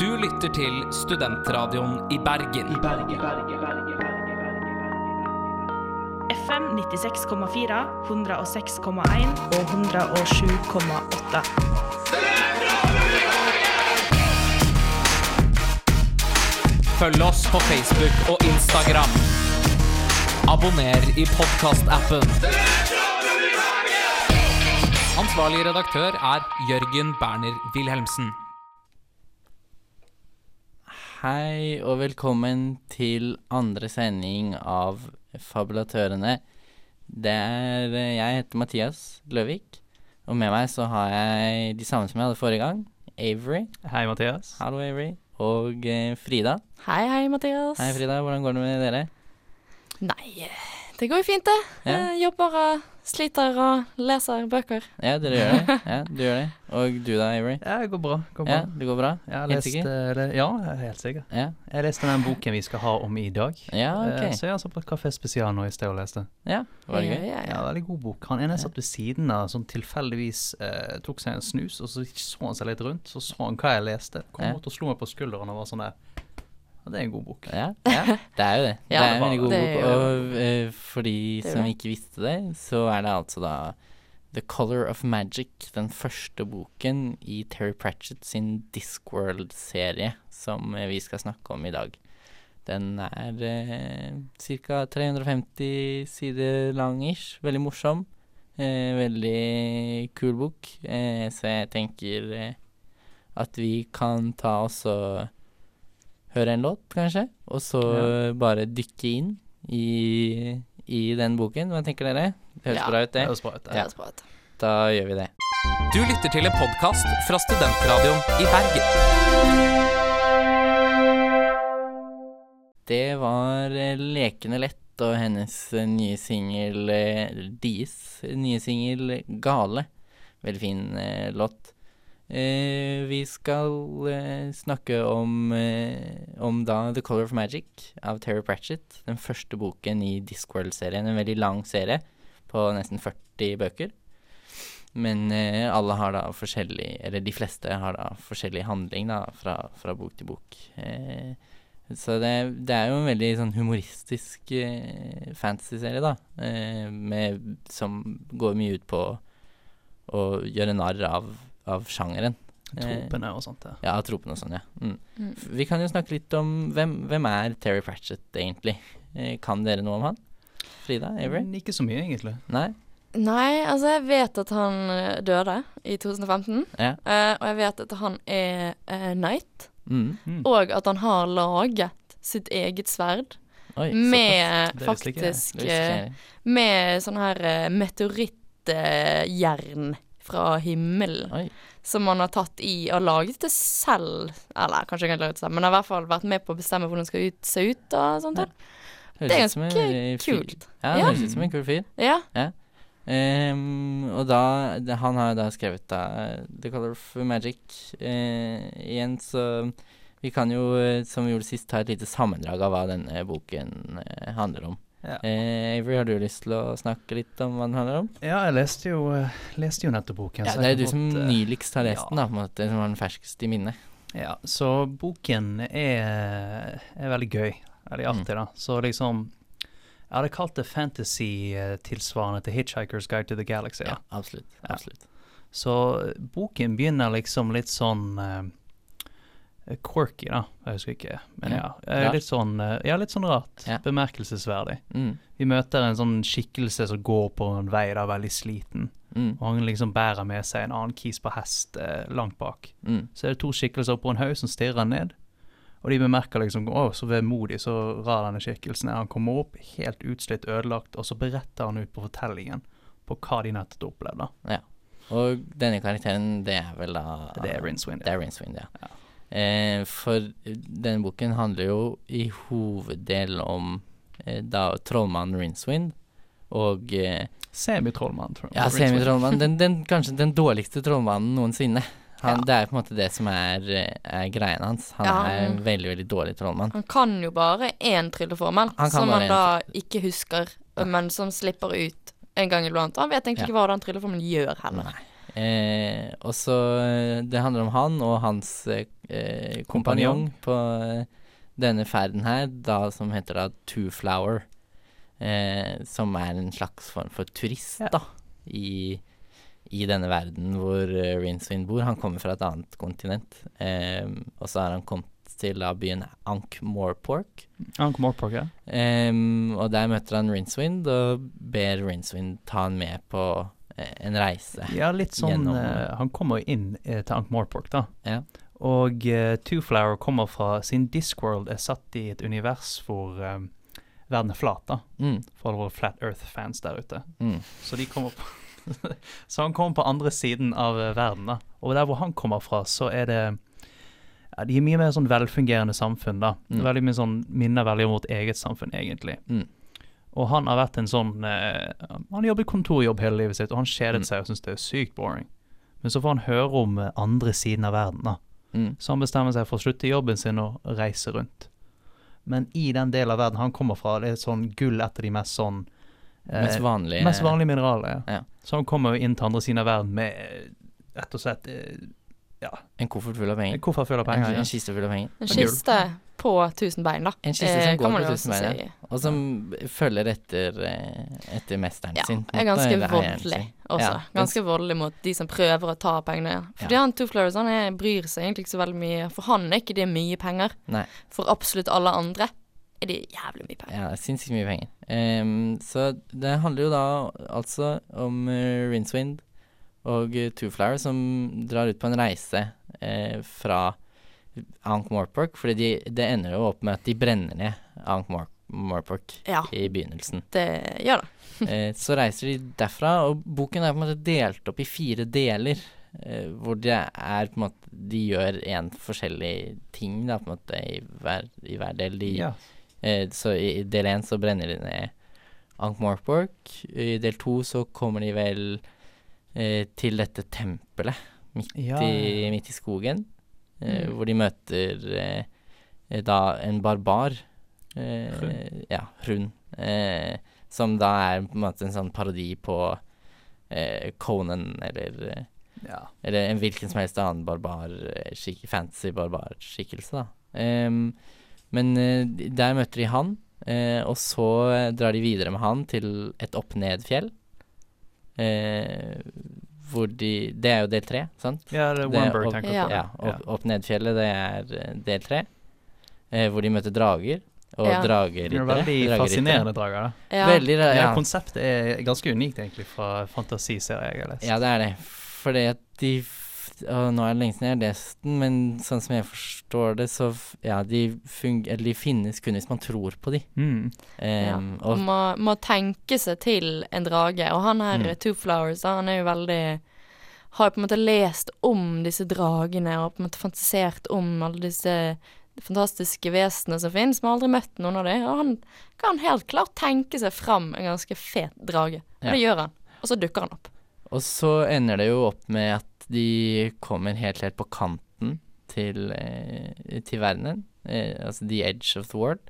Du lytter til Studentradioen i Bergen. FM 96,4, 106,1 og 107,8. Følg oss på Facebook og Instagram. Abonner i podkastappen. Ansvarlig redaktør er Jørgen Berner Wilhelmsen. Hei og velkommen til andre sending av Fabulatørene. Det er eh, Jeg heter Mathias Løvik, og med meg så har jeg de samme som jeg hadde forrige gang. Avery. Hei, Mathias. Hallo, Avery. Og eh, Frida. Hei, hei, Mathias. Hei, Frida. Hvordan går det med dere? Nei, det går jo fint, det. Ja. Jeg jobber og sliter og leser bøker. Ja, dere gjør det. Ja, du gjør det. Og du da, Avery? Ja, det går bra. Går bra. Ja, det går bra? Jeg har Helt lest, sikker? det- ja, jeg er helt sikker. Ja, Jeg leste den boken vi skal ha om i dag. ja Eh, ok. Så jeg har altså på Kafé Spesial nå i sted og leste. Ja, var det gøy? ja, Ja, ja. veldig god bok. Han ene satt ved siden av, sånn tilfeldigvis eh, tok seg en snus, og så så han seg litt rundt, så så han hva jeg leste. Kom Ja. bort og slo meg på skulderen og var sånn der Ja, det er en god bok. Ja, ja, det er jo det. Det er en veldig god bok. Og uh, for de som ikke visste det, så er det altså da The Color of Magic, den første boken i Terry Pratchett sin Discworld-serie, som eh, vi skal snakke om i dag. Den er eh, ca. 350 sider lang ish. Veldig morsom. Eh, veldig kul bok. Eh, så jeg tenker eh, at vi kan ta oss og høre en låt, kanskje, og så bare dykke inn i, i den boken. Hva tenker dere? Det høres Ja. bra ut, Det høres bra ut. Det det. høres bra ut. Da gjør vi det. Du lytter til en podkast fra Studentradioen i Bergen. Det var eh, Lekende lett og hennes eh, nye singel eh, Dies nye singel Gale. Veldig fin eh, låt. Eh, vi skal eh, snakke om, eh, om da The Color of Magic av Terry Pratchett. Den første boken i Discworld-serien. En veldig lang serie på nesten 40 bøker. Men eh, alle har da forskjellig Eller de fleste har da forskjellig handling da fra, fra bok til bok. Eh, så det, det er jo en veldig sånn humoristisk eh, fantasy-serie, da. Eh, med, som går mye ut på å gjøre narr av, av sjangeren. Tropene og sånt. Ja. Ja, tropene og sånn, ja. Mm. Mm. Vi kan jo snakke litt om hvem, hvem er Terry Pratchett, egentlig? Eh, kan dere noe om han? Frida? Avery? Ikke så mye, egentlig. Nei? Nei, altså jeg vet at han eh, døde i 2015. Ja. eh, og jeg vet at han er eh, knight. Mm. Mm. Og at han har laget sitt eget sverd Oi, med jeg. faktisk eh. Med sånn her eh, meteorittjern fra himmelen. Oi. Som han har tatt i og laget det selv. Eller kanskje ikke laget det selv, men har i hvert fall vært med på å bestemme hvordan det skal ut, se ut og sånt. Ja. Det er ganske kult. Ja, det høres ut som en kul fyr. Ja. Ehm, og da Han har jo da skrevet da The Color of Magic uh, igjen, så vi kan jo, eh, som vi gjorde sist, ta et lite sammendrag av hva denne boken uh, handler om. Ja. Eh, Avery, har du lyst til å snakke litt om hva den handler om? Ja, jeg leste jo, eh, leste jo nettopp boken. Ja, det er du kan som eh, nyligst har lest ja. den, da, på en måte, som har den ferskeste i minnet. Ja, så boken er, er veldig gøy. Veldig Mm. artig, da. Så liksom Jeg hadde kalt det fantasy-tilsvarende til Hitchhiker's Guide to the Galaxy. Ja, Da. absolutt. Ja. absolutt. Så eh, boken begynner liksom litt sånn eh, quirky, da. Jeg husker ikke. Men Ja, ja. eh, litt sånn eh, Ja, litt sånn rart. Ja. Bemerkelsesverdig. Mm, Vi møter en sånn skikkelse som går på en vei, da, veldig sliten. mm, Og han liksom bærer med seg en annen kis på hest eh, langt bak. mm. Så er det to skikkelser på en haug som stirrer ned. Og de bemerker liksom Å, så vemodig, så rar denne skikkelsen er. Han kommer opp helt utslitt, ødelagt, og så beretter han ut på fortellingen på hva de nettopp opplevde. Ja. Og denne karakteren, det er vel da Det er Rincewind. Det er Rincewind, ja. Ja. Eh, for denne boken handler jo i hoveddel om eh, da trollmannen Rinswind og eh, Semitrollmannen, tror jeg. Ja, semitrollmannen. Den, den, kanskje den dårligste trollmannen noensinne. Han, Ja. Det er på en måte det som er, eh, er greien hans. Han Ja, er en veldig, veldig dårlig trollmann. Han kan jo bare én trylleformel, Han som han da ikke husker, men som slipper ut en gang iblant. Han vet egentlig Ja. ikke hva den trylleformelen gjør heller. Nei. Eh, og så eh, Det handler om han og hans eh, eh, kompanjong på eh, denne ferden her, da som heter da Two Flower. Eh, som er en slags form for turist, Ja. da, i, i denne verden hvor uh, Rincewind bor. Han kommer fra et annet kontinent. Eh, og så har han kommet til da byen Ankh-Morpork. Ankh Morpork, ja. Eh, og der møter han Rinswind og ber Rinswind ta han med på en reise. Ja, litt sånn Gjennom- eh, Han kommer jo inn eh, til Ankh Morpork, da. Ja. Og uh, Two Flower kommer fra Sin Discworld er satt i et univers hvor eh, verden er flat, da. Mm, For alle våre Flat Earth-fans der ute. mm, Så de kommer på Så han kommer på andre siden av eh, verden, da. Og der hvor han kommer fra, så er det ja, De er mye mer sånn velfungerende samfunn, da. Mm. Veldig mye sånn Minner veldig om vårt eget samfunn, egentlig. mm, Og han har vært en sånn eh, Han har jobbet kontorjobb hele livet sitt, og han kjedet Mm. seg og syntes det er sykt boring. Men så får han høre om eh, andre siden av verden, da. mm. Så han bestemmer seg for å slutte jobben sin og reise rundt. Men i den delen av verden han kommer fra, det er sånn gull et av de mest sånn eh, Mest vanlige mest vanlige mineraler. Ja. Ja. Så han kommer jo inn til andre siden av verden med eh, rett og slett eh, En koffert full av penger. en koffert full av En, penger. en en kiste full av penger. En kiste på tusen bein, da. En kiste Eh, som kan går på tusen bein, si. og som følger etter, eh, etter mesteren Ja, sin. Ja, er ganske voldelig også. Ja, ganske voldelig mot de som prøver å ta pengene. Fordi Ja. han Two Flowers han er, bryr seg egentlig ikke så veldig mye. For han er ikke det mye penger. Nei. For absolutt alle andre er det jævlig mye penger. Ja, sinnssykt mye penger. Um, så det handler jo da altså om uh, Rincewind og uh, Two Flower som drar ut på en reise uh, fra Ankh-Morpork, for de, det ender jo opp med at de brenner ned Ankh-Morpork Ja, i begynnelsen. det gjør det. Eh, så reiser de derfra, og boken er på en måte delt opp i fire deler. Eh, hvor det er på en måte De gjør én forskjellig ting, da, på en måte, i hver, i hver del. De, Ja. eh, så i i del én så brenner de ned Ankh-Morpork. I del to så kommer de vel eh, til dette tempelet midt, Ja, i, midt i skogen. Eh, Mm. Hvor de møter eh, eh, da en barbar. Eh, Hrun. Ja, hun. Eh, som da er på en måte en sånn parodi på eh, Conan, eller, ja. eller en hvilken som helst annen barbar, skik fancy barbarskikkelse, da. Um, men der møter de han, uh, og så drar de videre med han til et opp-ned-fjell. Eh, hvor de Det er jo del tre, sant? ja, det er er opp- tenker Ja. på. Ja, opp, opp ned-fjellet, det er eh, del tre. Eh, hvor de møter drager, og Ja. Det er drageryttere. veldig drageryttere. fascinerende drager. da. Ja. Veldig, Ja. ja. Konseptet er ganske unikt, egentlig, fra fantasiserier jeg har lest. Ja, det er det. Fordi at de og Nå er det lenge siden jeg har lest den, men sånn som jeg forstår det, så Ja, de, eller de finnes kun hvis man tror på de. Mm. Um, ja. og må, må tenke seg til en drage. Og han her, Mm. Two Flowers, han er jo veldig Har jo på en måte lest om disse dragene og på en måte fantasert om alle disse fantastiske vesenene som finnes, men har aldri møtt noen av dem. Og han kan helt klart tenke seg fram en ganske fet drage. Og Ja. det gjør han. Og så dukker han opp. Og så ender det jo opp med at de kommer helt, helt på kanten til, eh, til verdenen. Eh, altså the edge of the world.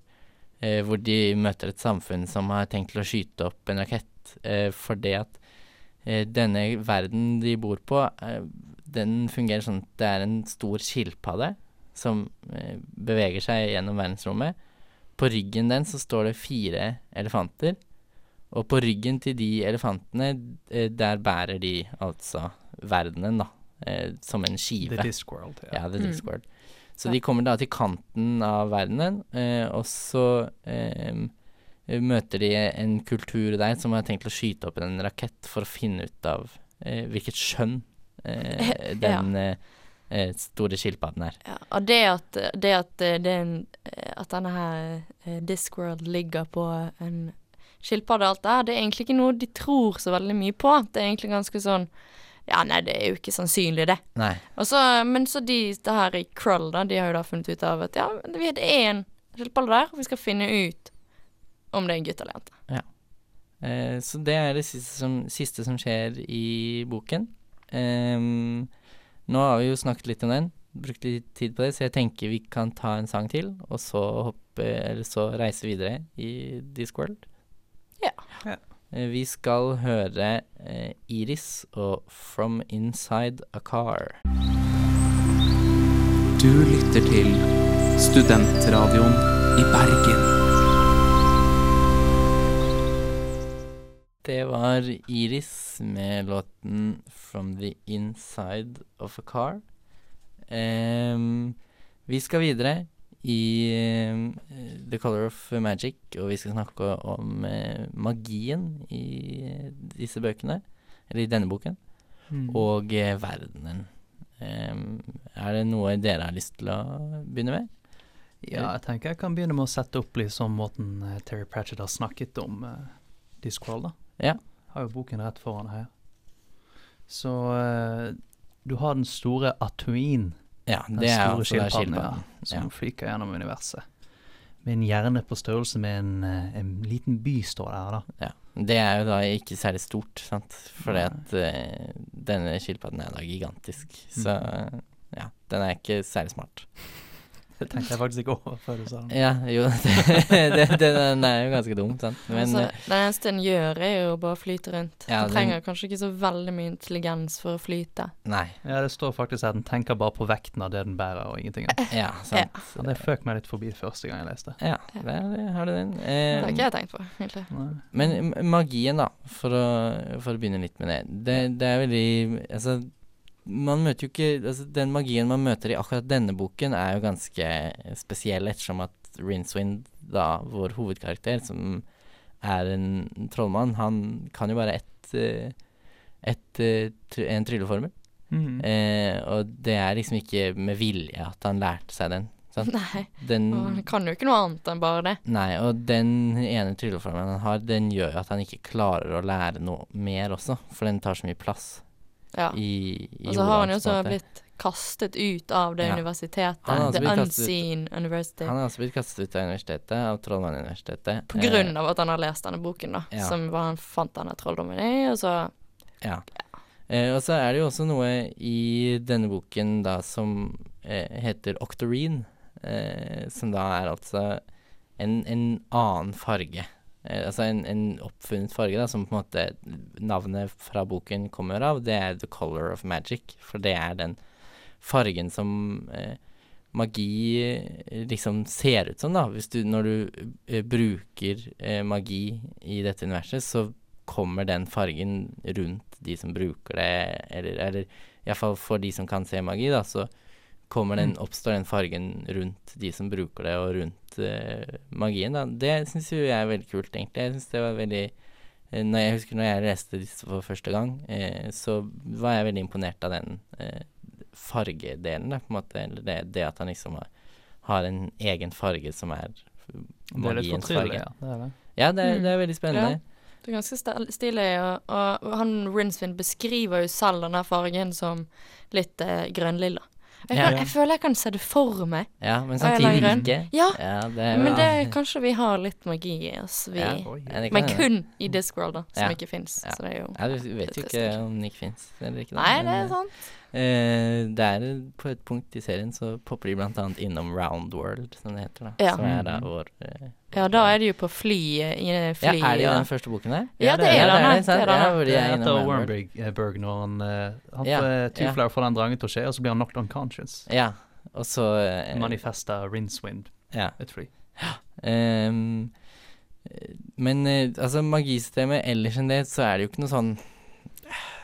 Eh, hvor de møter et samfunn som har tenkt til å skyte opp en rakett. Eh, fordi at denne verden de bor på, den fungerer sånn at det er en stor skilpadde som beveger seg gjennom verdensrommet. På ryggen den så står det fire elefanter. Og på ryggen til de elefantene, der bærer de altså verdenen, da. Eh, som en skive. The Discworld. Ja. Ja, The Mm. Discord. Så Ja. de kommer da til kanten av verdenen, eh, og så eh, møter de en kultur der som har tenkt å skyte opp en rakett for å finne ut av eh, hvilket skjønn eh, den ja eh, store skilpadden er. Ja, og det at, det at, det er en, at denne her Discworld ligger på en skilpadde og alt det her, det er egentlig ikke noe de tror så veldig mye på. Det er egentlig ganske sånn Ja, nei, det er jo ikke sannsynlig, det. Nei. Og så, men så de det her i Krull, da, de har jo da funnet ut av at ja, det er en skilpadde der, og vi skal finne ut om det er en gutt eller jente. Eh, så det er det siste som, siste som skjer i boken. Eh, nå har vi jo snakket litt om den, brukt litt tid på det, så jeg tenker vi kan ta en sang til, og så hoppe, eller så reise videre i Discworld. Ja. Ja. Eh, vi skal høre eh, Iris og 'From Inside a Car'. Du lytter til Studentradioen i Bergen. Det var Iris med låten 'From the Inside of a Car'. Um, vi skal videre i eh, The Color of Magic, og vi skal snakke om eh, magien i disse bøkene. Eller i denne boken. Mm. Og eh, verdenen. Er det noe dere har lyst til å begynne med? Ja, jeg tenker jeg kan begynne med å sette opp liksom måten Terry Pratchett har snakket om uh, Discworld, da. Ja. Har jo boken rett foran her. Så uh, du har den store Atuin, Ja, det er store altså skilpadden, ja, som Ja. fyker gjennom universet. Med en hjerne på størrelse med en, eh, en liten by, står det her, da. Ja. Det er jo da ikke særlig stort, sant. Fordi at eh, denne skilpadden er da gigantisk. Så Mm. ja, den er ikke særlig smart. Det tenkte jeg faktisk ikke over før du sa det. Ja, jo, det, det, den er jo ganske dum, sant. Men altså, eh, det eneste en gjør, er jo bare å flyte rundt. Ja, den trenger kanskje ikke så veldig mye intelligens for å flyte. nei. Ja, det står faktisk at den tenker bare på vekten av det den bærer, og ingenting annet. Ja, sant. Ja, det føk meg litt forbi første gang jeg leste. Ja, det, har du den. Det Eh, har ikke jeg tenkt på, egentlig. Nei. Men magien, da, for å, for å begynne litt med det. Det, det er veldig Altså, man møter jo ikke altså, Den magien man møter i akkurat denne boken, er jo ganske spesiell, ettersom at Rinswind, da, vår hovedkarakter, som er en trollmann, han kan jo bare ett et, ett, eh, en trylleformel. Mhm. Eh, og det er liksom ikke med vilje at han lærte seg den. Sant? Nei, Den han kan jo ikke noe annet enn bare det. Nei, og den ene trylleformelen han har, den gjør jo at han ikke klarer å lære noe mer også, for den tar så mye plass Ja. i, i Og så har han jo også blitt kastet ut av det Ja. universitetet. The unseen ut. University. Han har også blitt kastet ut av universitetet, av Trollmannuniversitetet. På grunn av at han har lest denne boken, da. ja. Som var han fant denne trolldommen i, og så Ja. Eh, og så er det jo også noe i denne boken da som eh, heter Octorine, eh, som da er altså en, en annen farge. Eh, altså en, en oppfunnet farge, da, som på en måte navnet fra boken kommer av. Det er The Color of Magic, for det er den fargen som eh, magi eh, liksom ser ut som, da. Hvis du, når du eh, bruker eh, magi i dette universet, så kommer den fargen rundt de som bruker det, eller, eller iallfall for de som kan se magi, da, så kommer den, oppstår den fargen rundt de som bruker det, og rundt uh, magien, da. Det syns jo jeg er veldig kult, egentlig. Jeg synes det var veldig uh, når jeg husker når jeg leste disse for første gang, uh, så var jeg veldig imponert av den fargedelen, da, på en måte. Eller det, det at han liksom har, har en egen farge som er magiens farge. ja. Det er det. Ja, det, er- Mm. det er veldig spennende. Det er ganske stilig, og, og han Rinsvin beskriver jo selv denne fargen som litt eh, grønnlilla. Jeg, Ja. kan, jeg føler jeg kan se det for meg. Ja, men samtidig ikke. Ja, Ja, det er men det er kanskje vi har litt magi i oss, vi. Ja. Oi. Ja, Men kun i Discworld, da, som Ja. ikke fins. Ja. Så det er jo Ja, du vet jo ikke om den ikke fins, eller ikke. da, Nei, det eh, er sant. Uh, det er på et punkt i serien så popper de blant annet innom Round World, som det heter. da Ja. Som er da Mhm. vår eh, Ja, da er det jo på fly, i Ja, er det i den første boken der? Ja, det er ja, det, det er denne. Ja, hvor de Det er etter. Wormberg når han, tyfler han Ja, får ja. Two-Flower den drangen til å skje, og så blir han knocked unconscious. Ja, og så uh, Manifesta Rinswind. Ja. et fly. Ja eh, men eh, altså, magisystemet ellers enn det, så er det jo ikke noe sånn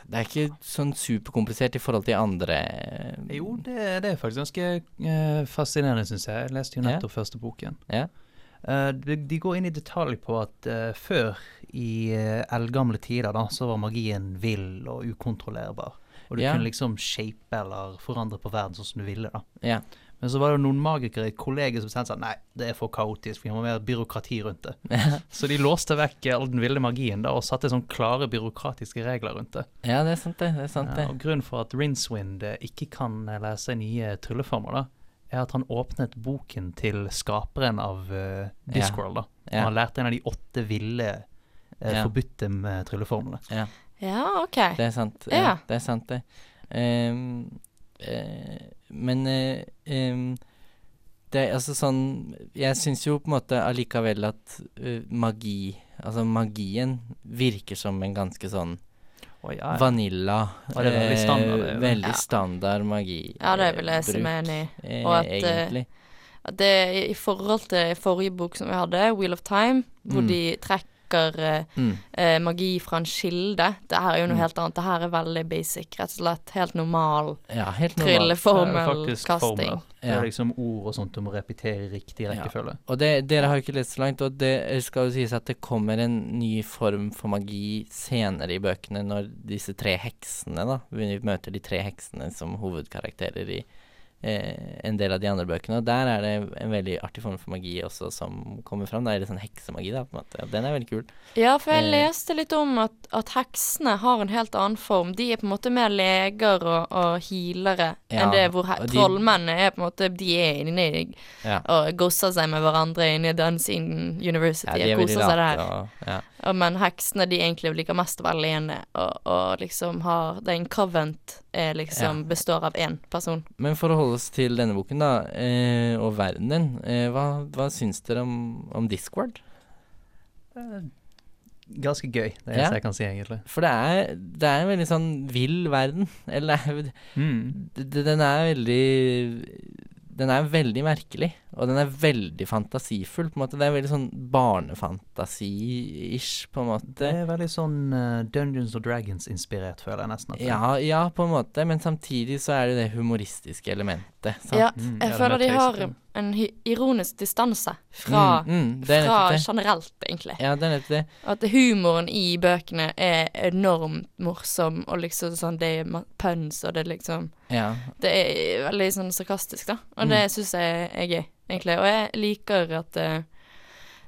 Det er ikke sånn superkomplisert i forhold til andre eh, Jo, det, det er faktisk ganske uh, fascinerende, syns jeg. Jeg leste jo Ja. nettopp første boken. Ja. Eh, de, går inn i detalj på at eh, før, i uh, eldgamle tider, da, så var magien vill og ukontrollerbar. Og du Ja. kunne liksom shape eller forandre på verden sånn som du ville. da. Ja. Men så var det noen magikere i et kollegium som at nei, det er for kaotisk, vi må mer byråkrati rundt det. Så de låste vekk eh, all den ville magien da, og satte sånn klare byråkratiske regler rundt det. ja, det er sant, det. det, er sant Ja, det. og grunnen for at Rincewind eh, ikke kan eh, lese nye trylleformer, da, er at han åpnet boken til skaperen av uh, Discworld. da. Og Ja. han lærte en av de åtte ville, uh, Ja. forbudte med trylleformene. Ja, OK. Det er sant. Ja. Ja, det er sant, det. Um, uh, men eh, ehm, det er altså sånn Jeg syns jo på en måte allikevel at eh, magi Altså, magien virker som en ganske sånn Å, ja, ja. vanilla Og det er veldig standard, eh, veldig Ja. standard magi. Ja, det vil jeg si meg enig i. eh, Og at, eh, egentlig. At det i forhold til forrige bok som vi hadde, Wheel of Time, hvor Mm. de trekker eh, Mm. eh, magi fra en kilde. Det her er jo noe Mm. helt annet. Det her er veldig basic. Rett og slett helt normal Ja, helt normalt. Er trylleformelkasting. formler. Det er liksom ord og sånt du må repetere i riktig rekkefølge. Og det, dere har jo ikke lest så langt, og det skal jo sies at det kommer en ny form for magi senere i bøkene, når disse tre heksene, da Vi møter de tre heksene som hovedkarakterer i eh, en del av de andre bøkene. Og der er det en veldig artig form for magi også som kommer fram. Det er litt sånn heksemagi, da, på en måte. Og den er veldig kul. Ja, for jeg Eh. leste litt om at, at heksene har en helt annen form. De er på en måte mer leger og, og healere Ja, enn det hvor he de- trollmennene er på en måte De er inne Ja. og gosser seg med hverandre inni Dunseen University. Ja, og koser seg der. og ja. og, men heksene de egentlig liker mest å være alene, og, og liksom har Det er en covent er liksom består av én person. Men for å holde oss til denne boken, da, eh, og verdenen, eh, hva, hva syns dere om, om Discord? Eh, Ganske gøy, det er Ja. jeg kan si, egentlig. For det er, det er en veldig sånn vill verden. Eller er, Mm. den er veldig Den er veldig merkelig, og den er veldig fantasifull, på en måte. Det er veldig sånn barnefantasi-ish, på en måte. Det er veldig sånn uh, Dungeons and Dragons-inspirert, føler jeg nesten. at. Ja, ja, på en måte, men samtidig så er det det humoristiske elementet. Sant? Ja, Mm, jeg føler de har en ironisk distanse fra, mm, mm, er fra generelt, egentlig. Ja, det er nettopp det. At humoren i bøkene er enormt morsom, og liksom sånn Det er puns, og det er liksom Ja. Det er veldig sånn sarkastisk, da. Og Mm. det syns jeg er gøy, egentlig. Og jeg liker at eh,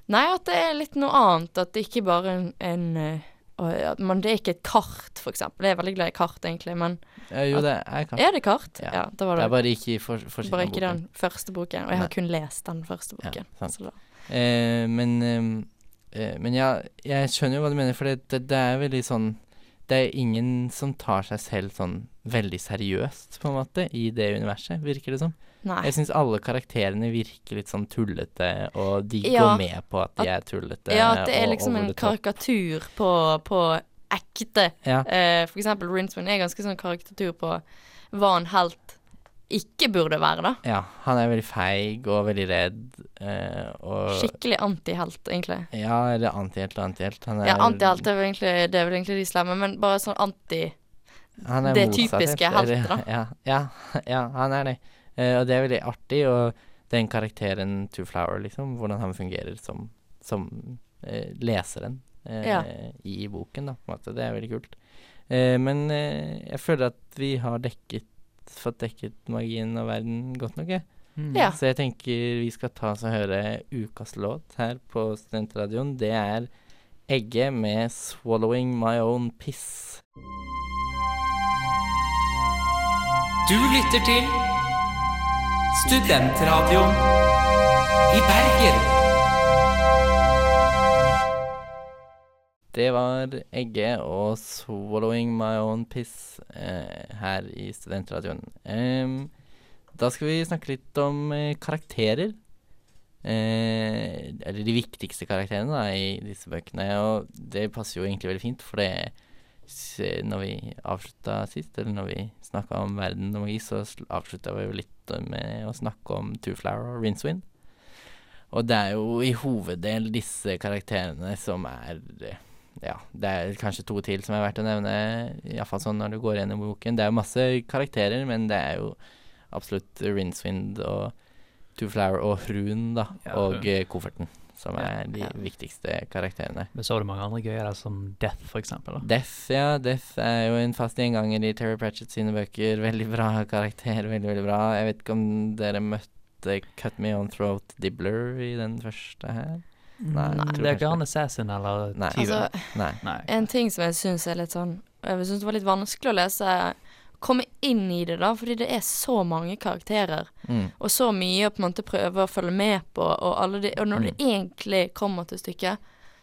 Nei, at det er litt noe annet. At det ikke bare en, en eh, at man, Det er ikke et kart, for eksempel. Jeg er veldig glad i kart, egentlig, men ja jo, det er kart. Er det kart? Ja. Ja, det var Det er bare ikke i for, bare ikke boken. den første boken. Og jeg har kun lest den første Ja, boken. sant. så da. Eh, men eh, eh, Men ja, jeg skjønner jo hva du mener, for det, det, det er veldig sånn Det er ingen som tar seg selv sånn veldig seriøst, på en måte, i det universet, virker det som. Nei. Jeg syns alle karakterene virker litt sånn tullete, og de Ja, går med på at de er tullete. Ja, at det er liksom en karikatur på, på ekte. Ja. Uh, for eksempel Rinsman er ganske sånn karikatur på hva en helt ikke burde være, da. ja, han er veldig feig og veldig redd, Uh, og Skikkelig antihelt, egentlig. Ja, eller antihelt og antihelt. Han er, Ja, antihelt er, vel egentlig, det er vel egentlig de slemme, men bare sånn anti han det typiske helt, da. Ja, ja, ja, han er det. Eh, og det er veldig artig, og den karakteren Two Flower, liksom, hvordan han fungerer som, som eh, leseren eh, Ja. i boken, da, på en måte. Det er veldig kult. Eh, men eh, jeg føler at vi har dekket fått dekket magien og verden godt nok, jeg. Mm. Ja. Så jeg tenker vi skal ta oss og høre ukas låt her på Studentradioen. Det er Egge med 'Swallowing My Own Piss'. Du lytter til Studentradioen i Bergen. Det var Egge og 'Swallowing My Own Piss' eh, her i Studentradioen. Um, da skal vi snakke litt om eh, karakterer. Eh, eller de viktigste karakterene da, i disse bøkene. Og det passer jo egentlig veldig fint, for det når vi avslutta sist, eller når vi snakka om verden og magi, så avslutta vi jo litt med å snakke om Two Flower og Rincewind. Og det er jo i hoveddel disse karakterene som er Ja, det er kanskje to til som er verdt å nevne, iallfall sånn når du går gjennom boken. Det er jo masse karakterer, men det er jo absolutt Rincewind og Two Flower og Hruen, da, Ja, og eh, kofferten, som er de ja. viktigste karakterene. Men så er det mange andre gøye der, som Death, for eksempel. Da. Death, ja. Death er jo en fast gjenganger i Terry Pratchett sine bøker. Veldig bra karakter, veldig, veldig bra. Jeg vet ikke om dere møtte Cut Me On Throat Dibbler i den første her? Nei, Nei. Det er ikke han assassin eller Nei. Altså. Nei. en ting som jeg syns er litt sånn Jeg syns det var litt vanskelig å lese Komme inn i det, da, fordi det er så mange karakterer. Mm. Og så mye å på en måte prøve å følge med på, og, alle de, og når Mm. det egentlig kommer til stykket,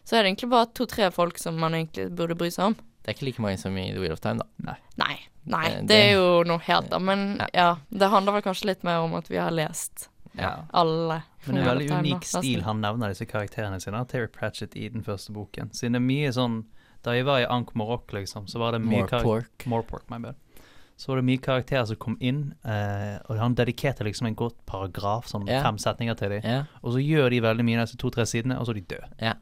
så er det egentlig bare to-tre folk som man egentlig burde bry seg om. Det er ikke like mange som i The Wheel of Time, da. Nei, nei, nei det det- er jo noe helt annet. Men Ja. ja, det handler vel kanskje litt mer om at vi har lest Ja. alle. Men det er veldig Time, da, unik stil han nevner disse karakterene sine. Terry Pratchett i den første boken. Siden det er mye sånn Da jeg var i Ankh Morok, liksom, så var det mye More pork. More pork, my bad. Så var det mye karakterer som kom inn, eh, og han dedikerte liksom en godt paragraf, sånn yeah. fem setninger til dem. Yeah. Og så gjør de veldig mye disse to-tre sidene, og så er de døde. Ja.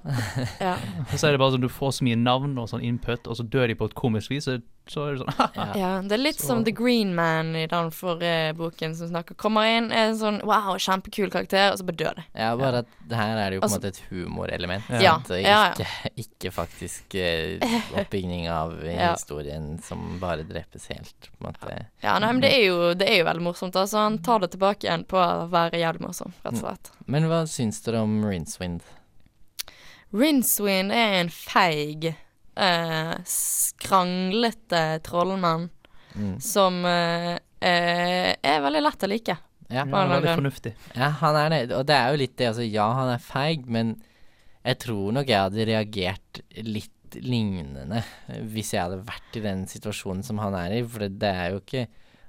Ja. Og så er det bare sånn du får så mye navn og sånn input, og så dør de på et komisk vis, så, så er det sånn ja. det er litt Så- som The Green Man i den forrige boken som snakker Kommer inn, er en sånn wow, kjempekul karakter, og så bare dør det. Ja, bare at det her er det jo på en Altså- måte et humorelement. Ja. sant? Ja, ja. Ikke, ikke faktisk eh, oppbygging av Ja. historien som bare drepes helt, på en måte. Ja, nei, men det er jo, det er jo veldig morsomt. Altså, han tar det tilbake igjen på å være jævlig morsom, rett og slett. Men hva syns dere om Rincewind? Rincewind er en feig, eh, skranglete trollmann Mm. som eh, eh, er veldig lett å like. Ja. han er Veldig fornuftig. ja, han er det. Og det er jo litt det, altså ja, han er feig, men jeg tror nok jeg hadde reagert litt lignende hvis jeg hadde vært i den situasjonen som han er i, for det, det er jo ikke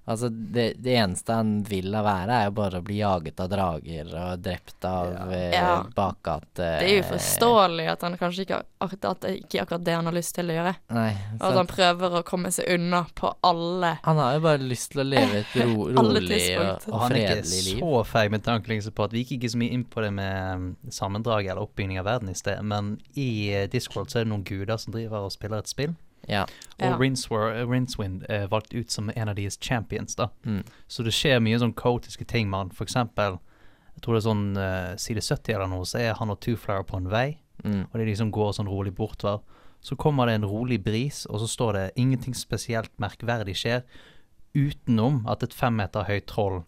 Altså, det, det eneste han vil av være, er jo bare å bli jaget av drager og drept av Ja. eh, Ja. bakgate Det er jo forståelig at han kanskje ikke at det ikke er akkurat det han har lyst til å gjøre. Nei, Og at han prøver å komme seg unna på alle han har jo bare lyst til å leve et ro, rolig og, og fredelig liv. han er ikke så feig med tanke liksom på at vi gikk ikke så mye inn på det med sammendraget eller oppbygging av verden i sted, men i Discord Discworld så er det noen guder som driver og spiller et spill. Ja. Og Ja. Rinswar- Rinswind er valgt ut som en av deres champions, da. Mm. Så det skjer mye sånn kaotiske ting med han. For eksempel, jeg tror det er sånn uh, side 70 eller noe, så er han og Two Flower på en vei, Mm. og de liksom går sånn rolig bortover. Så kommer det en rolig bris, og så står det 'ingenting spesielt merkverdig skjer', utenom at et fem meter høyt troll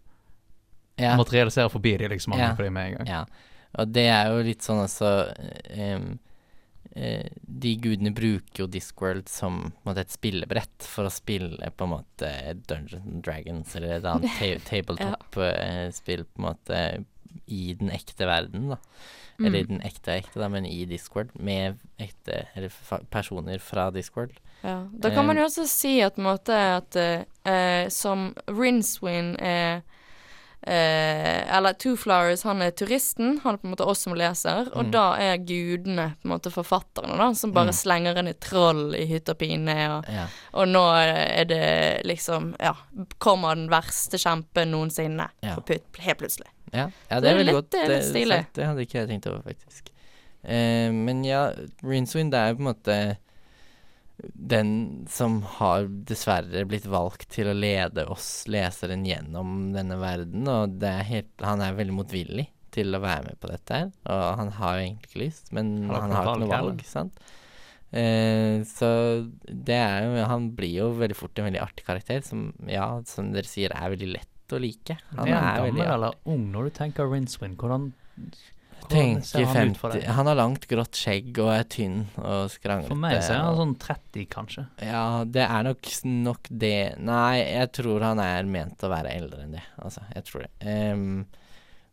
Ja. materialiserer forbi de, liksom. Ja. Ja. På de med en gang. Ja, og det er jo litt sånn også um eh, De gudene bruker jo Discworld som på måte, et spillebrett for å spille på en måte Dungeons and Dragons eller et annet ta tabletop-spill på en måte i den ekte verden, da. Eller i Mm. den ekte ekte, da, men i Discworld med ekte eller personer fra Discworld. Ja. Da kan man jo også si at, måte, at eh, eh, som Rinswin er eh, Eller Two Flowers, han er turisten, han er på en måte oss som leser, og Mm. da er gudene på en måte forfatterne, da, som bare Mm. slenger inn et troll i hytt og pine, og, Ja. og nå er det liksom Ja, kommer den verste kjempen noensinne Ja. på putt, helt plutselig. Ja, ja det er det er veldig godt det er litt eh, stilig. sagt. Det hadde ikke jeg tenkt over, faktisk. Eh, men ja, Rincewind er jo på en måte den som har dessverre blitt valgt til å lede oss leseren gjennom denne verden, og det er helt, han er veldig motvillig til å være med på dette her, og han har jo egentlig ikke lyst, men Han har han har ikke noe valg sant. Eh, så det er jo Han blir jo veldig fort en veldig artig karakter, som ja, som dere sier, er veldig lett å like. Han er veldig gammel eller ung når du tenker? Hvordan, hvordan Tenker ser han? Han har langt, grått skjegg og er tynn og skranglete. For meg så er han sånn 30, kanskje. Ja, det er nok, nok det Nei, jeg tror han er ment å være eldre enn det. Altså, jeg tror det. Um,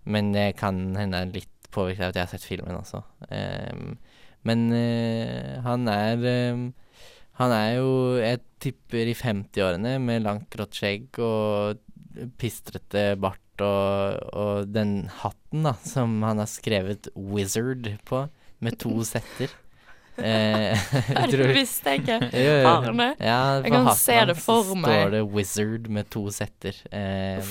men det kan hende er litt påvirket av at jeg har sett filmen også. Um, men uh, han er um, Han er jo Jeg tipper i 50-årene med langt, grått skjegg og pistrete bart og, og den hatten da som han har skrevet 'Wizard' på, med to setter. Eh, jeg Det visste jeg ikke. Arne. han? Ja, Jeg på kan hatten se det for meg. står det 'Wizard' med to setter. Eh,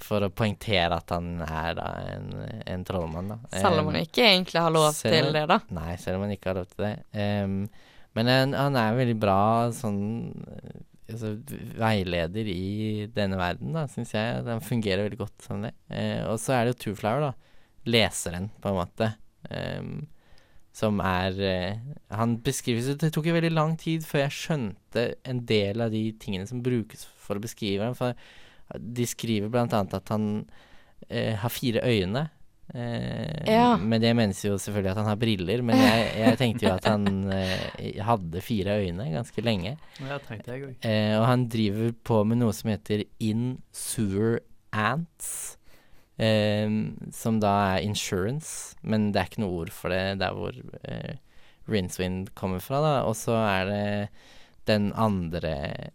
for å poengtere at han er da en, en trollmann, da. Selv om han Ehm, ikke egentlig har lov selv til det, da. Nei, selv om han ikke har lov til det. Um, men han, han er veldig bra sånn eh, altså, veileder i denne verden, da, syns jeg. Den fungerer veldig godt som. Eh, og så er det jo Twoflower, da. Leseren, på en måte. Um, som er eh, Han beskrives Det tok jo veldig lang tid før jeg skjønte en del av de tingene som brukes for å beskrive ham. For de skriver blant annet at han eh, har fire øyne. Eh, Ja. Med det menes jo selvfølgelig at han har briller, men jeg, jeg tenkte jo at han eh, hadde fire øyne ganske lenge. Ja, tenkte jeg også. Eh, og han driver på med noe som heter In Sewer Ants. Eh, som da er insurance, men det er ikke noe ord for det der hvor eh, Rinswind kommer fra. da Og så er det den andre,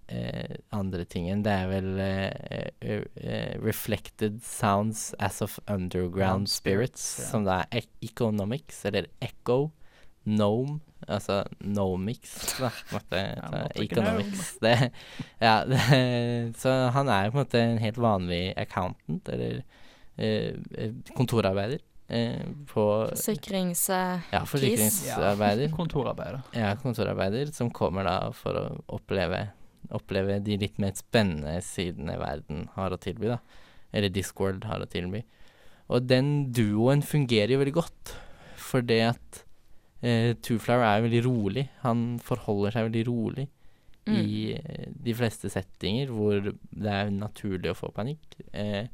eh, andre tingen, det er vel eh, eh, eh, Reflected Sounds as of Underground Spirits, ja. som da er Economics, eller Echo, Gnome, altså da. Ja, ikke Economics. Det, ja, det, så han er på en måte en helt vanlig accountant, eller eh, eh, kontorarbeider, på Forsikrings... eh, Ja, forsikringsarbeider. Kontorarbeider. Ja, kontorarbeider som kommer da for å oppleve, oppleve de litt mer spennende sidene verden har å tilby, da. Eller Discworld har å tilby. Og den duoen fungerer jo veldig godt, for det at eh, Two-Flower er veldig rolig. Han forholder seg veldig rolig Mm. i eh, de fleste settinger hvor det er naturlig å få panikk. Eh,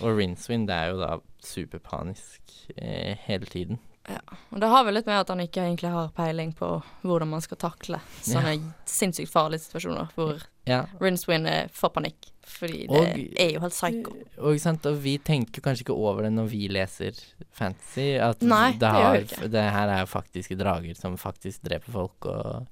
og Rincewind det er jo da superpanisk eh, hele tiden. Ja, Og det har vel litt med at han ikke egentlig har peiling på hvordan man skal takle sånne sinnssykt farlige situasjoner hvor Ja, Rincewind eh, får panikk. Fordi det Og- er jo helt psycho. Og, sant? og vi tenker kanskje ikke over det når vi leser fantasy. At Nei, det har, ikke. det her er jo faktiske drager som faktisk dreper folk og,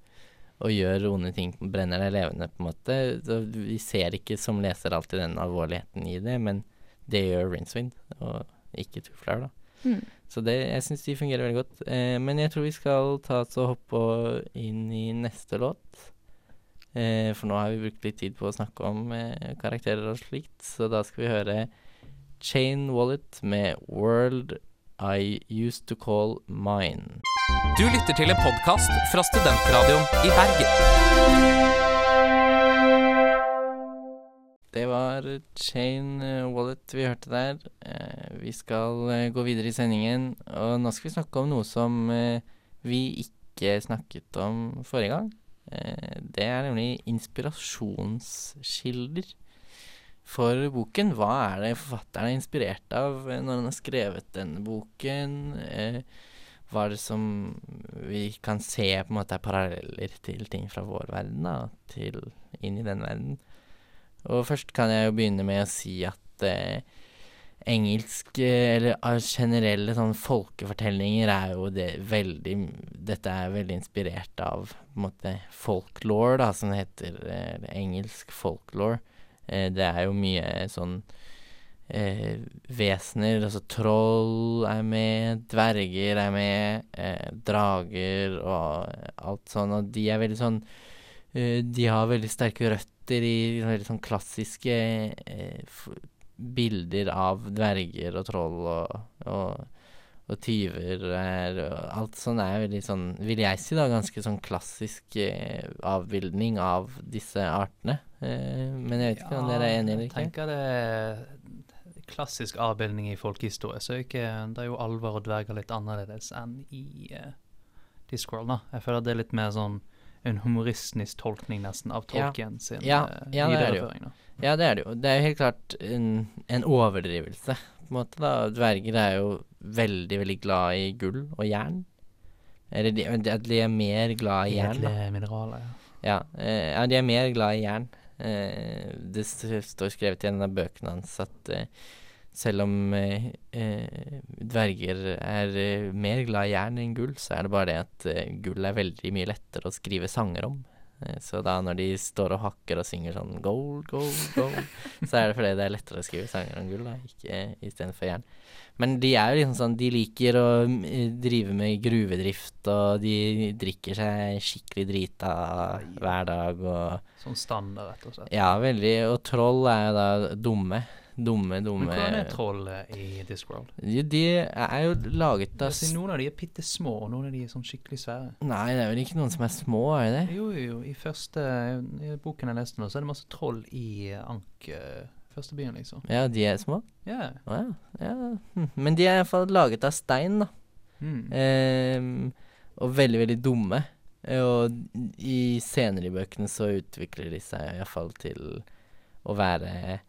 og gjør onde ting, brenner deg levende, på en måte. Så vi ser ikke som leser alltid den alvorligheten i det, men det gjør Rincewind, og ikke Two-Flower, da. Mm. Så det, jeg syns de fungerer veldig godt. Eh, men jeg tror vi skal ta oss og hoppe inn i neste låt. Eh, for nå har vi brukt litt tid på å snakke om eh, karakterer og slikt, så da skal vi høre Chain Wallet med World I Used To Call Mine. Du lytter til en podkast fra Studentradioen i Bergen. Det var Chain eh, Wallet vi hørte der. Eh, vi skal eh, gå videre i sendingen, og nå skal vi snakke om noe som vi ikke snakket om forrige gang. Det er nemlig inspirasjonskilder for boken. Hva er det forfatteren er inspirert av når han har skrevet denne boken? Hva er det som vi kan se på en måte er paralleller til ting fra vår verden, da, til inn i den verden? Og først kan jeg jo begynne med å si at eh, engelsk, eh, eller ah, generelle sånn folkefortellinger er jo det veldig Dette er veldig inspirert av på en måte folklore, da, som heter. Eh, engelsk folklore. Eh, det er jo mye sånn eh, vesener, altså troll er med, dverger er med, eh, drager og alt sånn, og de er veldig sånn eh, De har veldig sterke røtter i veldig sånn klassiske eh, bilder av dverger og troll og, og, og tyver er, og alt sånn er veldig sånn, vil jeg si da, ganske sånn klassisk eh, avbildning av disse artene. Eh, men jeg vet ikke om dere er enig eller ikke? Jeg tenker det er klassisk avbildning i folkehistorie, så ikke, det er jo alver og dverger litt annerledes enn i uh, Discworld, da. Jeg føler det er litt mer sånn en humoristisk tolkning nesten av Ja. Tolkien sin Ja, ja, ja, det det videreføring. Ja, det er det jo. Det er jo helt klart en, en overdrivelse, på en måte. da. Dverger er jo veldig, veldig glad i gull og jern. Eller de, de, de er mer glad i jern. Edle mineraler, ja. Ja, eh, ja, de er mer glad i jern. Eh, det står skrevet i en av bøkene hans at eh, selv om eh, eh, dverger er eh, mer glad i jern enn gull, så er det bare det at eh, gull er veldig mye lettere å skrive sanger om. Så da når de står og hakker og synger sånn gold, gold, gold, så er det fordi det er lettere å skrive sanger om gull, da, ikke istedenfor jern. Men de er jo liksom sånn De liker å drive med gruvedrift, og de drikker seg skikkelig drita hver dag og Sånn standard, rett og slett. Ja, veldig. Og troll er jo da dumme. Dumme, dumme Men hvordan er trollet i Discworld? De, de er jo laget av Altså, noen av de er bitte små, og noen av de er sånn skikkelig svære. Nei, det er vel ikke noen som er små, er det det? Jo, jo, jo. I første i boken jeg leste nå, så er det masse troll i Ank. eh, første byen, liksom. Ja, de er små? Ja. Å ja. ja. hm. Men de er iallfall laget av stein, da. Mm. Ehm, og veldig, veldig dumme. Eh, Og i senere i bøkene så utvikler de seg iallfall til å være eh,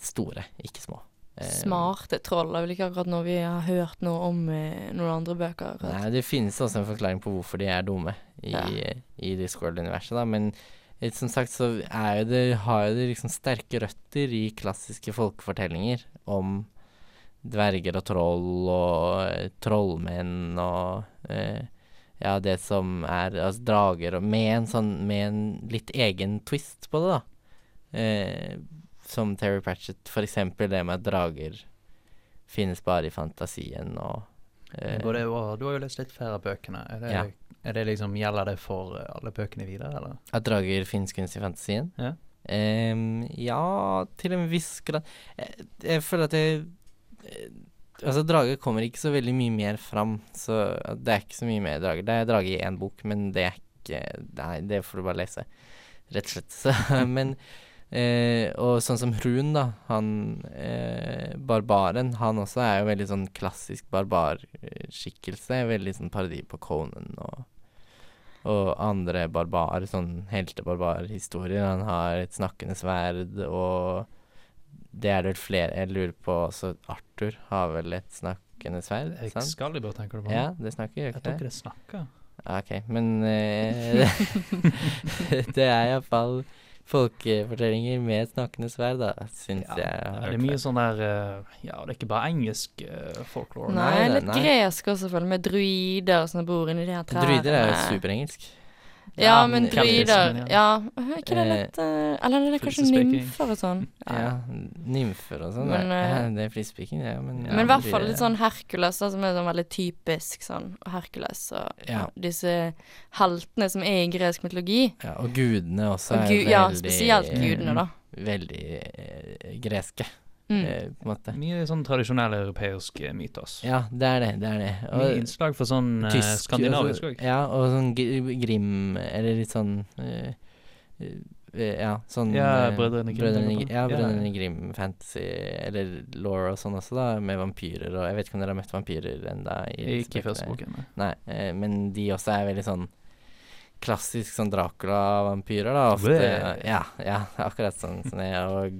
store, ikke små. Eh, Smarte troll er vel ikke akkurat noe vi har hørt noe om i noen andre bøker. Nei, det finnes også en forklaring på hvorfor de er dumme i, Ja. i Discworld-universet, da. Men eh, som sagt så er det, har det liksom sterke røtter i klassiske folkefortellinger om dverger og troll og eh, trollmenn og eh, ja, det som er altså, drager, og med en sånn Med en litt egen twist på det, da. Eh, som Terry Pratchett, eksempel det med at drager finnes bare i fantasien og eh, Både, du har jo lest litt flere av bøkene. Er det, Ja. er det liksom, Gjelder det for eh, alle bøkene videre, eller? At drager finnes kunst i fantasien? Ja. Um, ja, til en viss grad. Jeg, jeg føler at jeg eh, Altså, drager kommer ikke så veldig mye mer fram, så det er ikke så mye mer drager. Det er drager i én bok, men det er ikke Nei, det får du bare lese, rett og slett. Så, men eh, Og sånn som Hrun, da, han eh, barbaren, han også er jo veldig sånn klassisk barbarskikkelse. Veldig sånn parodi på Conan og og andre barbarer, sånn heltebarbarhistorier. Han har et snakkende sverd, og det er det vel flere Jeg lurer på også Arthur har vel et snakkende sverd? Excalibur, tenker du på? Ja, det snakker Jeg jo ikke tror det? ikke det snakker. OK, men eh, det er iallfall folkefortellinger med snakkende sverd, da, syns Ja, jeg. har det er mye sånn der eh, Ja, det er ikke bare engelsk uh, folklore. Nei, nei, litt nei. gresk også, selvfølgelig, med druider som bor inni de her trærne. Druider er jo superengelsk. Ja, Ja, men druider Ja, Ja, er ikke det Eh, litt eh, Eller er kanskje nymfer og sånn? Ja, nymfer og sånn. Men, ja. eh, ja, det er flisespiking, det. Men, Men i hvert fall litt sånn Hercules, som er sånn veldig typisk sånn Hercules og Ja. disse heltene som er i gresk mytologi. Ja, og gudene også Og er veldig ja, spesielt gudene, da. Veldig eh, greske, Mm. eh, på en måte. Mye sånn tradisjonell europeisk eh, mytos. Ja, det er det. det er det. Mye innslag for sånn eh, tysk- skandinavisk altså, òg. Ja, og sånn Grim Eller litt sånn eh, Ja, sånn Ja, Brødrene Grim. Brødrene, ja, Brødrene ja. Grim fantasy, eller law og sånn også, da, med vampyrer og Jeg vet ikke om dere har møtt vampyrer disse Ikke i første boken. nei. Nei, eh, men de også er veldig sånn klassisk sånn Dracula-vampyrer, da. Ofte. Ja, ja, akkurat sånn som det. Og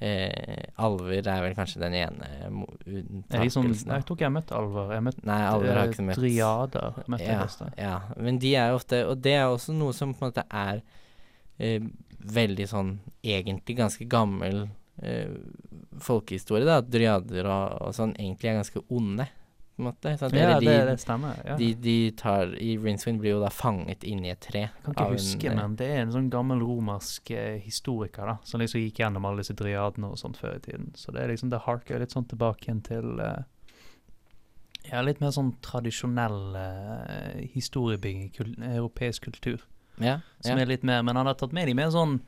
eh, alver er vel kanskje den ene Er de sånn, jeg tror ikke jeg har møtt alver. Jeg har møtt Nei, alver har eh, ikke møtt Driader. Møtte jeg ja, først. ja, men de er ofte Og det er også noe som på en måte er eh, veldig sånn egentlig ganske gammel eh, folkehistorie, da. At dryader og, og sånn egentlig er ganske onde, på en måte. Sant? Ja, Eller det, de, det stemmer. Ja. de, de tar I Rinswind blir jo da fanget inni et tre. Jeg kan ikke av en, huske, eh, men det er en sånn gammel romersk eh, historiker da, som liksom gikk gjennom alle disse dryadene og sånt før i tiden. Så det er liksom, det harker litt sånn tilbake igjen til eh, ja, litt mer sånn tradisjonell eh, historiebygging, kul europeisk kultur. Ja, Som ja. er litt mer, men han har tatt med de mer sånn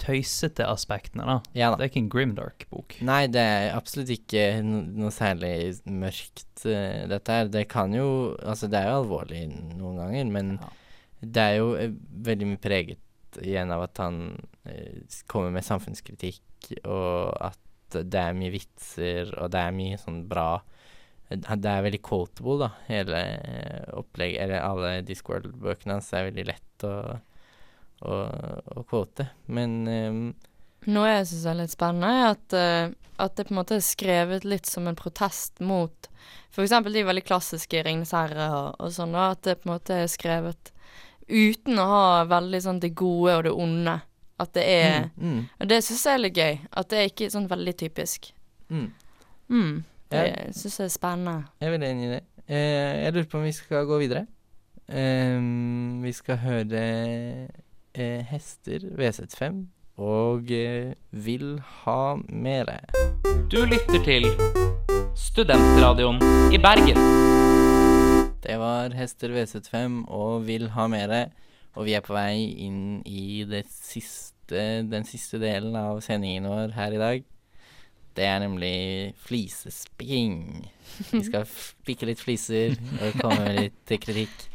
tøysete aspektene, da. ja da. Det er ikke en grimdark-bok. Nei, det er absolutt ikke noe særlig mørkt, uh, dette her. Det kan jo Altså, det er jo alvorlig noen ganger, men Ja. det er jo uh, veldig mye preget igjen av at han uh, kommer med samfunnskritikk, og at det er mye vitser, og det er mye sånn bra Det er veldig quotable, da, hele opplegget Eller alle Discworld-bøkene hans er veldig lett å, å, å kvote. Men um, Noe jeg syns er litt spennende, er at, uh, at det på en måte er skrevet litt som en protest mot f.eks. de veldig klassiske 'Ringenes herre' og, og sånn, da. At det på en måte er skrevet uten å ha veldig sånn det gode og det onde. At det er mm, mm, Og det syns jeg er litt gøy. At det er ikke sånn veldig typisk. mm. Mm. Det Ja. syns jeg er spennende. Jeg er veldig enig i det. Eh, jeg lurer på om vi skal gå videre. Um, vi skal høre Hester V75 og eh, Vil ha mere. Du lytter til Studentradioen i Bergen. Det var Hester V75 og Vil ha mere. Og vi er på vei inn i det siste, den siste delen av sendingen vår her i dag. Det er nemlig flisespikking. Vi skal spikke litt fliser og komme med litt kritikk.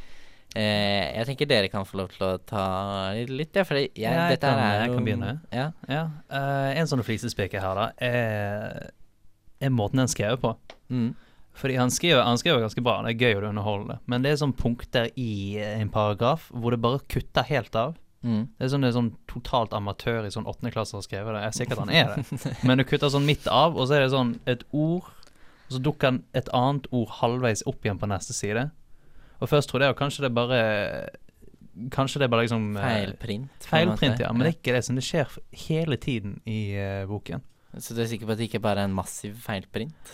Eh, jeg tenker dere kan få lov til å ta litt, ja, for jeg, Jeg dette kan- er jeg kan begynne. Ja. Ja, Uh, En sånn flisespeke her, da, er, er måten den skriver på. Mm. Fordi han skriver, han skriver ganske bra, det er gøy og det er. Men det er sånn punkter i eh, en paragraf hvor det bare kutter helt av. Mm. Det er sånn, det er sånn totalt amatør i sånn åttende klasse har skrevet det. Jeg er sikker at han er det. Men det kutter sånn midt av, og så er det sånn et ord, og så dukker et annet ord halvveis opp igjen på neste side. Og først trodde jeg jo kanskje det bare Kanskje det bare liksom eh, Feilprint. Feilprint, ja. Men det er ikke det. Som det skjer hele tiden i uh, boken. Så du er sikker på at det ikke bare er en massiv feilprint?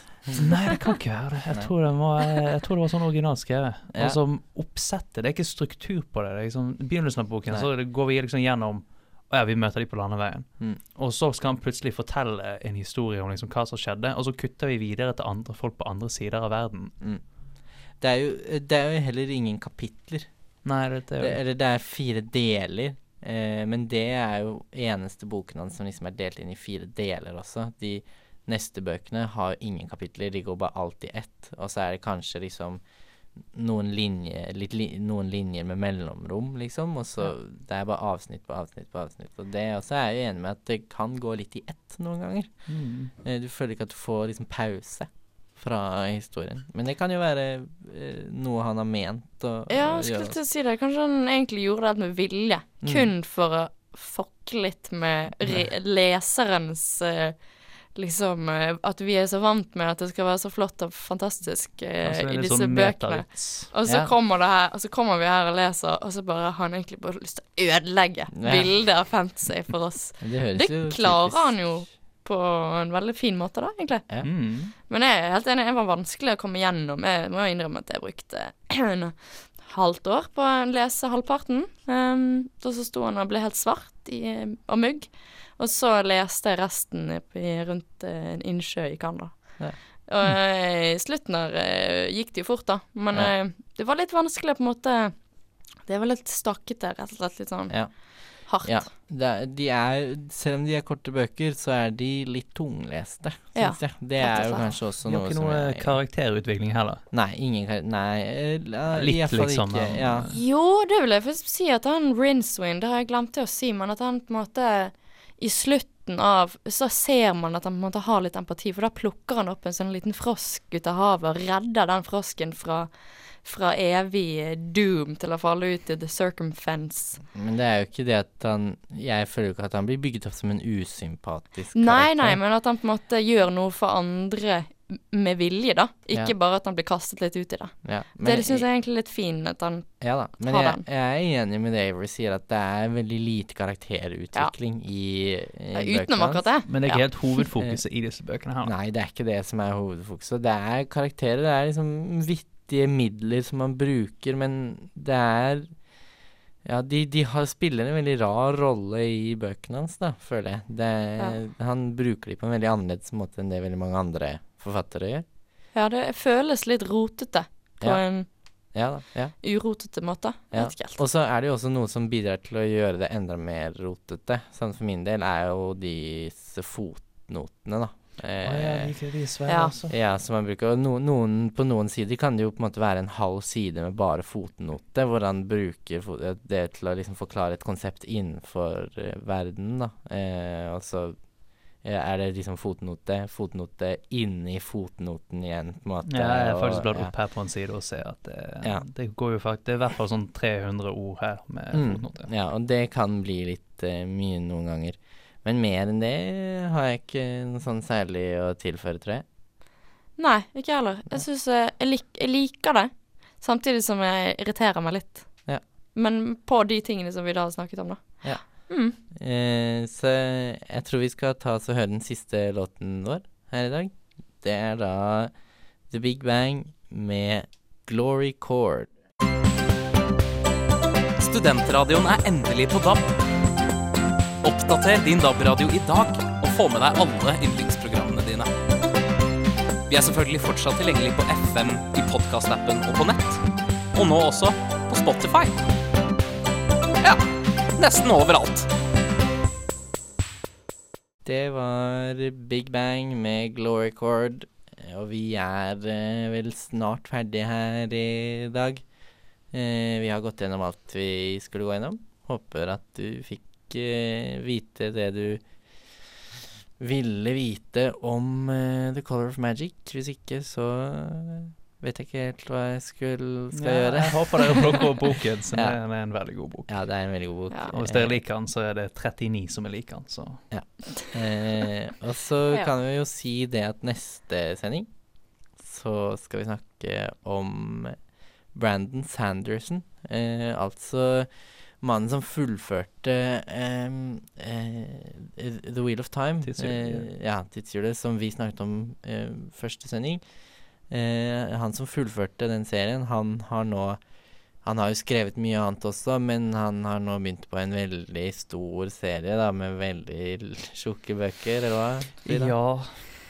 Nei, det kan ikke være det. Jeg tror det var, jeg tror det var sånn originalt skrevet. Ja. Altså, oppsettet, det er ikke struktur på det. det er liksom, I begynnelsen av boken Nei. så går vi liksom gjennom Å ja, vi møter de på landeveien. Mm. Og så skal han plutselig fortelle en historie om liksom hva som skjedde, og så kutter vi videre til andre folk på andre sider av verden. Mm. Det, er jo, det er jo heller ingen kapitler. Nei, det, det, Det, eller det er fire deler. Eh, men det er jo eneste boken hans som liksom er delt inn i fire deler også. De neste bøkene har jo ingen kapitler, de går bare alt i ett. Og så er det kanskje liksom noen linjer, li, noen linjer med mellomrom, liksom. Og så det er bare avsnitt på avsnitt på avsnitt. Og det også er jeg jo enig med at det kan gå litt i ett noen ganger. mm. Eh, du føler ikke at du får liksom pause fra historien. Men det kan jo være eh, noe han har ment å, Ja, å jeg skulle til å si det. Kanskje han egentlig gjorde det med vilje. Mm. Kun for å fucke litt med re leserens eh, Liksom eh, at vi er så vant med at det skal være så flott og fantastisk eh, Altså, i disse sånn bøkene. Og så Ja. kommer det her Og så kommer vi her og leser, og så bare har han egentlig bare lyst til å ødelegge Ja. bildet av fantasy for oss. Det, Det klarer typisk- han jo på en veldig fin måte, da, egentlig. Ja. Mm. Men jeg er helt enig, det var vanskelig å komme gjennom. Jeg må jo innrømme at jeg brukte en halvt år på å lese halvparten. Um, og så sto han og ble helt svart i, og mugg. Og så leste jeg resten i, rundt eh, en innsjø i Canada. Ja. Og eh, i slutten der eh, gikk det jo fort, da. Men Ja. det var litt vanskelig på en måte Det var litt stakkete, rett og slett. Litt sånn Ja. Hardt. Ja. Det er, de er, selv om de er korte bøker, så er de litt tungleste, Ja, jeg. Det er jo kanskje også noe Det er ikke noe karakterutvikling heller. Nei, ingen. Nei, uh, Litt, liksom, Ikke, ja. Jo, det vil jeg først si at han Rinswind, det har jeg glemt å si, men at han på en måte i slutten av Så ser man at han på en måte har litt empati, for da plukker han opp en sånn liten frosk ut av havet og redder den frosken fra, fra evig doom til å falle ut i the circumfence. Men det er jo ikke det at han Jeg føler jo ikke at han blir bygget opp som en usympatisk Nei, karakter. nei, men at han på en måte gjør noe for andre med vilje, da. Ikke Ja. bare at han blir kastet litt ut i det. ja, det syns jeg er egentlig litt fint at han Ja da, men har jeg, den. jeg er enig med det Avery sier, at det er veldig lite karakterutvikling i, i ja, bøkene Utenom hans. akkurat det. Men det er Ja. ikke helt hovedfokuset i disse bøkene her. Nei, det er ikke det som er hovedfokuset. Det er karakterer. Det er liksom vittige midler som man bruker, men det er Ja, de, de har, spiller en veldig rar rolle i bøkene hans, da, føler jeg. Det, Han bruker de på en veldig annerledes måte enn det veldig mange andre forfattere gjør. Ja, det føles litt rotete på Ja. en Ja da. ja. urotete måte. Ja. vet ikke helt. Og så er det jo også noe som bidrar til å gjøre det enda mer rotete. Sånn for min del er jo disse fotnotene, da. Eh, liker de svære, Ja. altså. Ja, som man bruker. Og no, noen, på noen sider kan det jo på en måte være en halv side med bare fotnote, hvor han bruker det til å liksom forklare et konsept innenfor eh, verden, da. Eh, og så er det liksom fotnote, fotnote inni fotnoten igjen, på en måte. Ja, jeg har faktisk bladd ja. opp her på en side og ser at det, Ja. det går jo faktisk Det er i hvert fall sånn 300 ord her med Mm, fotnote. ja, og det kan bli litt uh, mye noen ganger. Men mer enn det har jeg ikke noe sånn særlig å tilføre, tror jeg. Nei, ikke jeg heller. Jeg jeg, lik, jeg liker det, samtidig som jeg irriterer meg litt. Ja. Men på de tingene som vi da har snakket om, da. Ja. Mm. Eh, så jeg tror vi skal ta oss og høre den siste låten vår her i dag. Det er da The Big Bang med Glory Chord. Studentradioen er endelig på DAB. Oppdater din DAB-radio i dag, og få med deg alle yndlingsprogrammene dine. Vi er selvfølgelig fortsatt tilgjengelig på FM, i podkastappen og på nett. Og nå også på Spotify. Ja, nesten overalt. Det var Big Bang med Glory Chord. Og vi er eh, vel snart ferdige her i dag. Eh, vi har gått gjennom alt vi skulle gå gjennom. Håper at du fikk eh, vite det du ville vite om eh, The Color of Magic. Hvis ikke, så vet ikke helt hva jeg skulle, skal Ja, gjøre. jeg håper dere plukker opp boken, så Ja. det er en veldig god bok. Ja, det er en veldig god bok. Ja. Og hvis dere liker den, så er det 39 som liker den, så Eh, og så Ja. kan vi jo si det at neste sending så skal vi snakke om Brandon Sanderson. Eh, altså mannen som fullførte ehm, eh, The Wheel of Time. Tidshjulet, eh, ja, tidshjulet, som vi snakket om eh, første sending. Eh, han som fullførte den serien, han har nå Han har jo skrevet mye annet også, men han har nå begynt på en veldig stor serie, da, med veldig tjukke bøker, eller hva? Frida? Ja.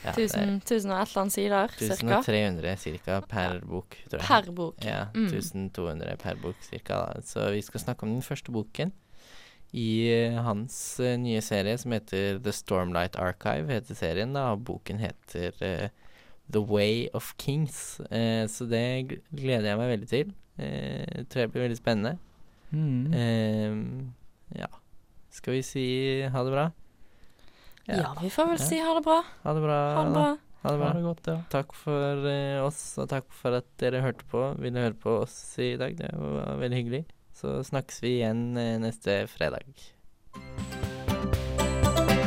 Ja, er 1000, 1000 og et eller annet sider, cirka. 1300 ca. per bok, tror jeg. Per bok. Ja, Mm. 1200 per bok cirka. Da. Så vi skal snakke om den første boken i uh, hans uh, nye serie som heter The Stormlight Archive, heter serien. da, og Boken heter eh, The Way of Kings. Eh, så det gleder jeg meg veldig til. Eh, tror jeg blir veldig spennende. Mm. Eh, ja. Skal vi si ha det bra? Ja. vi får vel Ja. si ha det bra. Ha det bra. Ha det bra. Ha det bra. Ha det godt, ja. Takk for eh, oss, og takk for at dere hørte på. Ville høre på oss i dag. Det var veldig hyggelig. Så snakkes vi igjen eh, neste fredag.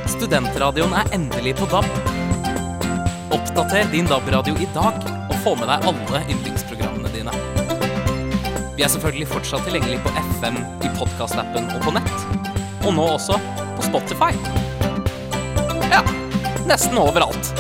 Studentradioen er endelig på DAB. Oppdater din DAB-radio i dag, og få med deg alle yndlingsprogrammene dine. Vi er selvfølgelig fortsatt tilgjengelig på FM, i podkastappen og på nett. Og nå også på Spotify. Ja, nesten overalt.